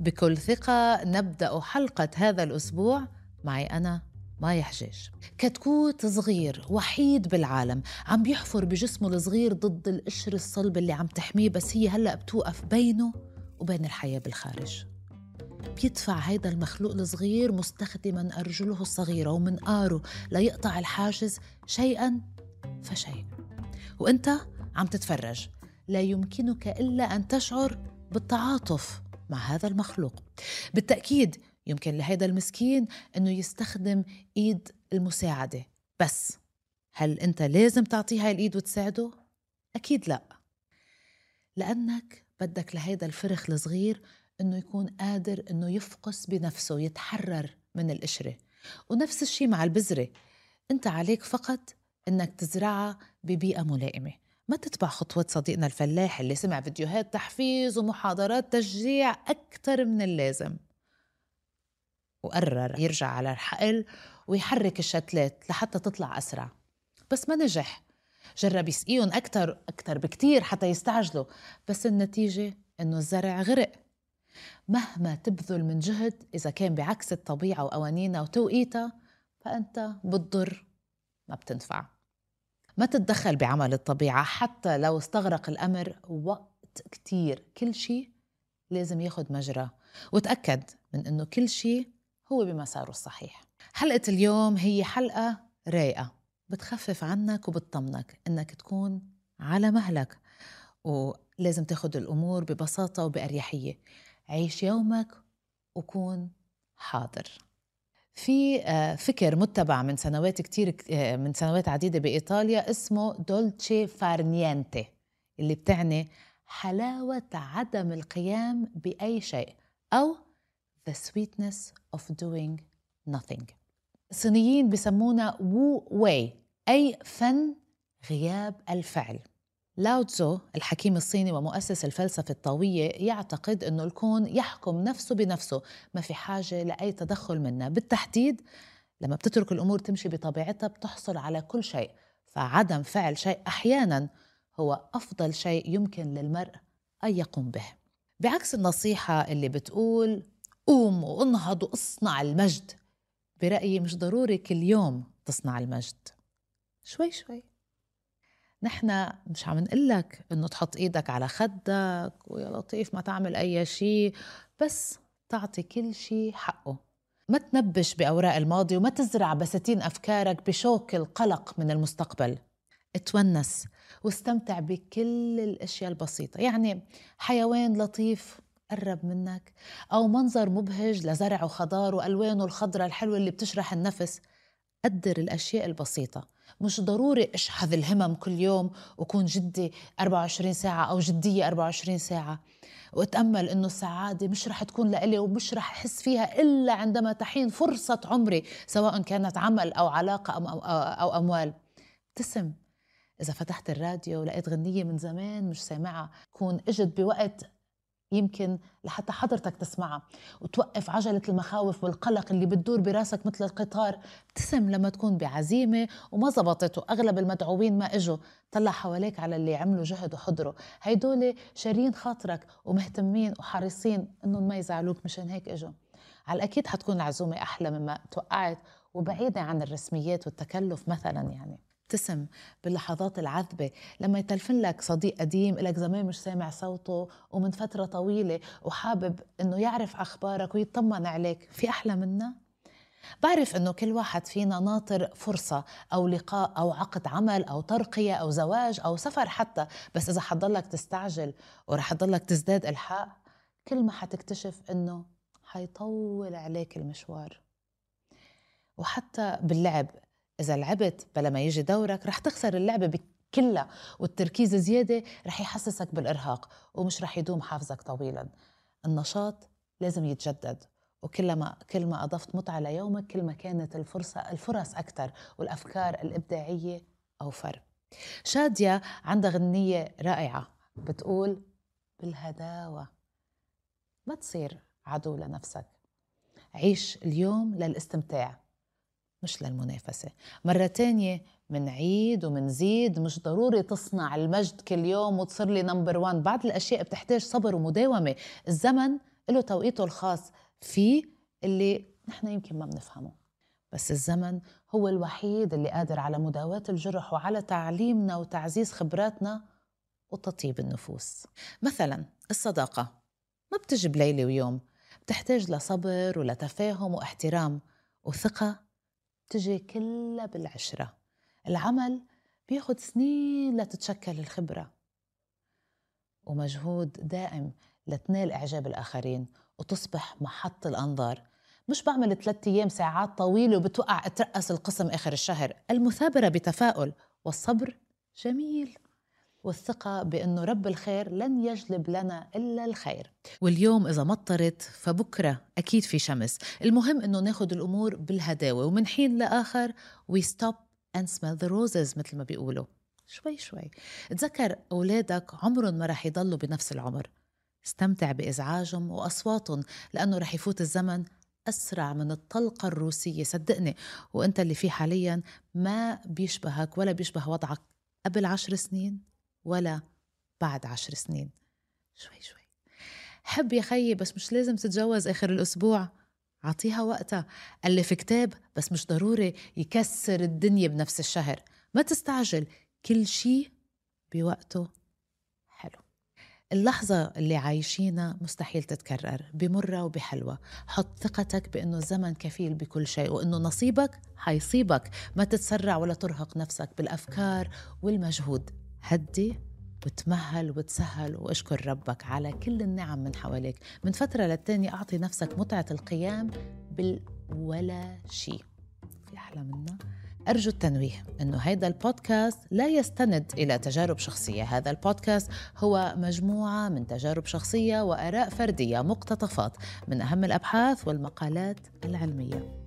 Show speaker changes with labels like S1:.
S1: بكل ثقة نبدأ حلقة هذا الأسبوع معي أنا مايا حجاج. كتكوت صغير وحيد بالعالم عم بيحفر بجسمه الصغير ضد القشر الصلب اللي عم تحميه بس هي هلأ بتوقف بينه وبين الحياة بالخارج. بيدفع هيدا المخلوق الصغير مستخدما أرجله الصغيرة ومنقاره ليقطع الحاجز شيئا فشيء. وأنت عم تتفرج لا يمكنك إلا أن تشعر بالتعاطف مع هذا المخلوق. بالتأكيد يمكن لهيدا المسكين أنه يستخدم إيد المساعدة. بس هل أنت لازم تعطيه الإيد وتساعده؟ أكيد لا. لأنك بدك لهيدا الفرخ الصغير إنه يكون قادر إنه يفقس بنفسه يتحرر من القشرة. ونفس الشيء مع البذرة. أنت عليك فقط إنك تزرعها ببيئة ملائمة. ما تتبع خطوة صديقنا الفلاح اللي سمع فيديوهات تحفيز ومحاضرات تشجيع أكثر من اللازم. وقرر يرجع على الحقل ويحرك الشتلات لحتى تطلع أسرع. بس ما نجح. جرب يسقيهم أكثر أكثر بكتير حتى يستعجلوا. بس النتيجة إنه الزرع غرق. مهما تبذل من جهد إذا كان بعكس الطبيعة وقوانينها وتوقيتها فأنت بتضر ما بتنفع. ما تتدخل بعمل الطبيعة حتى لو استغرق الأمر وقت كتير. كل شيء لازم ياخد مجرى. وتأكد من أنه كل شيء هو بمساره الصحيح. حلقة اليوم هي حلقة رايقة. بتخفف عنك وبتطمنك أنك تكون على مهلك. ولازم تاخد الأمور ببساطة وبأريحية. عيش يومك وكون حاضر. في آه، فكر متبع من سنوات كتير آه، من سنوات عديدة بإيطاليا اسمه dolce far niente اللي بتعني حلاوة عدم القيام بأي شيء أو the sweetness of doing nothing. الصينيين بسمونا wu wei أي فن غياب الفعل. لاو تزو الحكيم الصيني ومؤسس الفلسفة الطاوية يعتقد أنه الكون يحكم نفسه بنفسه. ما في حاجة لأي تدخل منا بالتحديد لما بتترك الأمور تمشي بطبيعتها بتحصل على كل شيء. فعدم فعل شيء أحيانا هو أفضل شيء يمكن للمرء أن يقوم به. بعكس النصيحة اللي بتقول قوم وانهض واصنع المجد. برأيي مش ضروري كل يوم تصنع المجد. شوي شوي. نحن مش عم نقول لك إنه تحط إيدك على خدك ويا لطيف ما تعمل أي شيء بس تعطي كل شيء حقه. ما تنبش بأوراق الماضي وما تزرع بساتين أفكارك بشوك القلق من المستقبل. اتونس واستمتع بكل الأشياء البسيطة. يعني حيوان لطيف قرب منك أو منظر مبهج لزرع وخضار وألوانه الخضراء الحلوة اللي بتشرح النفس. قدر الأشياء البسيطة. مش ضروري أشحذ الهمم كل يوم وكون جدي 24 ساعة أو جدية 24 ساعة. وأتأمل إنه السعادة مش رح تكون لإلي ومش رح أحس فيها إلا عندما تحين فرصة عمري سواء كانت عمل أو علاقة أو, أو أموال. ابتسم. إذا فتحت الراديو ولقيت غنية من زمان مش سامعها كون إجت بوقت يمكن لحتى حضرتك تسمعها. وتوقف عجلة المخاوف والقلق اللي بتدور براسك مثل القطار. ابتسم لما تكون بعزيمة وما زبطت وأغلب المدعوين ما إجوا. طلع حواليك على اللي عملوا جهد وحضروا. هيدول شارين خاطرك ومهتمين وحريصين إنهم ما يزعلوك مشان هيك إجوا. على الأكيد حتكون العزومة أحلى مما توقعت وبعيدة عن الرسميات والتكلف مثلا يعني. تبتسم باللحظات العذبة. لما يتلفن لك صديق قديم لك زمان مش سامع صوته ومن فترة طويلة وحابب إنه يعرف أخبارك ويطمن عليك في أحلى منها بعرف إنه كل واحد فينا ناطر فرصة أو لقاء أو عقد عمل أو ترقية أو زواج أو سفر حتى. بس إذا حتضلك تستعجل ورح تضلك تزداد إلحاق كل ما حتكتشف إنه حيطول عليك المشوار. وحتى باللعب إذا لعبت بلا ما يجي دورك رح تخسر اللعبة كلها والتركيز زيادة رح يحسسك بالإرهاق ومش رح يدوم حافزك طويلا. النشاط لازم يتجدد وكلما كل ما أضفت متعة ليومك كل ما كانت الفرصة الفرص أكثر والأفكار الإبداعية أوفر. شادية عندها غنية رائعة بتقول بالهداوة ما تصير عدو لنفسك. عيش اليوم للاستمتاع. مش للمنافسة. مرة تانية منعيد ومنزيد مش ضروري تصنع المجد كل يوم وتصير لي نمبر وان بعض الأشياء بتحتاج صبر ومداومة. الزمن له توقيته الخاص فيه اللي نحن يمكن ما بنفهمه. بس الزمن هو الوحيد اللي قادر على مداواة الجرح وعلى تعليمنا وتعزيز خبراتنا وتطيب النفوس. مثلا الصداقة. ما بتجي بليلة ويوم. بتحتاج لصبر ولتفاهم واحترام وثقة بتجي كلها بالعشرة. العمل بياخد سنين لتتشكل الخبرة. ومجهود دائم لتنال إعجاب الآخرين وتصبح محط الأنظار. مش بعمل ثلاثة أيام ساعات طويلة وبتوقع أترأس القسم آخر الشهر. المثابرة بتفاؤل والصبر جميل. والثقة بأنه رب الخير لن يجلب لنا إلا الخير. واليوم إذا مطرت فبكرة أكيد في شمس. المهم أنه ناخد الأمور بالهداوة ومن حين لآخر we stop and smell the roses مثل ما بيقولوا. شوي شوي. تذكر أولادك عمرهم ما رح يضلوا بنفس العمر. استمتع بإزعاجهم وأصواتهم لأنه رح يفوت الزمن أسرع من الطلقة الروسية. صدقني وأنت اللي فيه حاليا ما بيشبهك ولا بيشبه وضعك قبل عشر سنين. ولا بعد عشر سنين. شوي شوي. حب يا خيي بس مش لازم تتجوز آخر الأسبوع. عطيها وقتها. ألف كتاب بس مش ضروري يكسر الدنيا بنفس الشهر. ما تستعجل. كل شي بوقته حلو. اللحظة اللي عايشينها مستحيل تتكرر. بمرة وبحلوة. حط ثقتك بأنه الزمن كفيل بكل شيء وأنه نصيبك حيصيبك. ما تتسرع ولا ترهق نفسك بالأفكار والمجهود. هدي وتمهل وتسهل واشكر ربك على كل النعم من حواليك. من فترة للتانية أعطي نفسك متعة القيام بالولا شيء. في أحلى منها أرجو التنويه أنه هذا البودكاست لا يستند إلى تجارب شخصية. هذا البودكاست هو مجموعة من تجارب شخصية وآراء فردية مقتطفات من أهم الأبحاث والمقالات العلمية.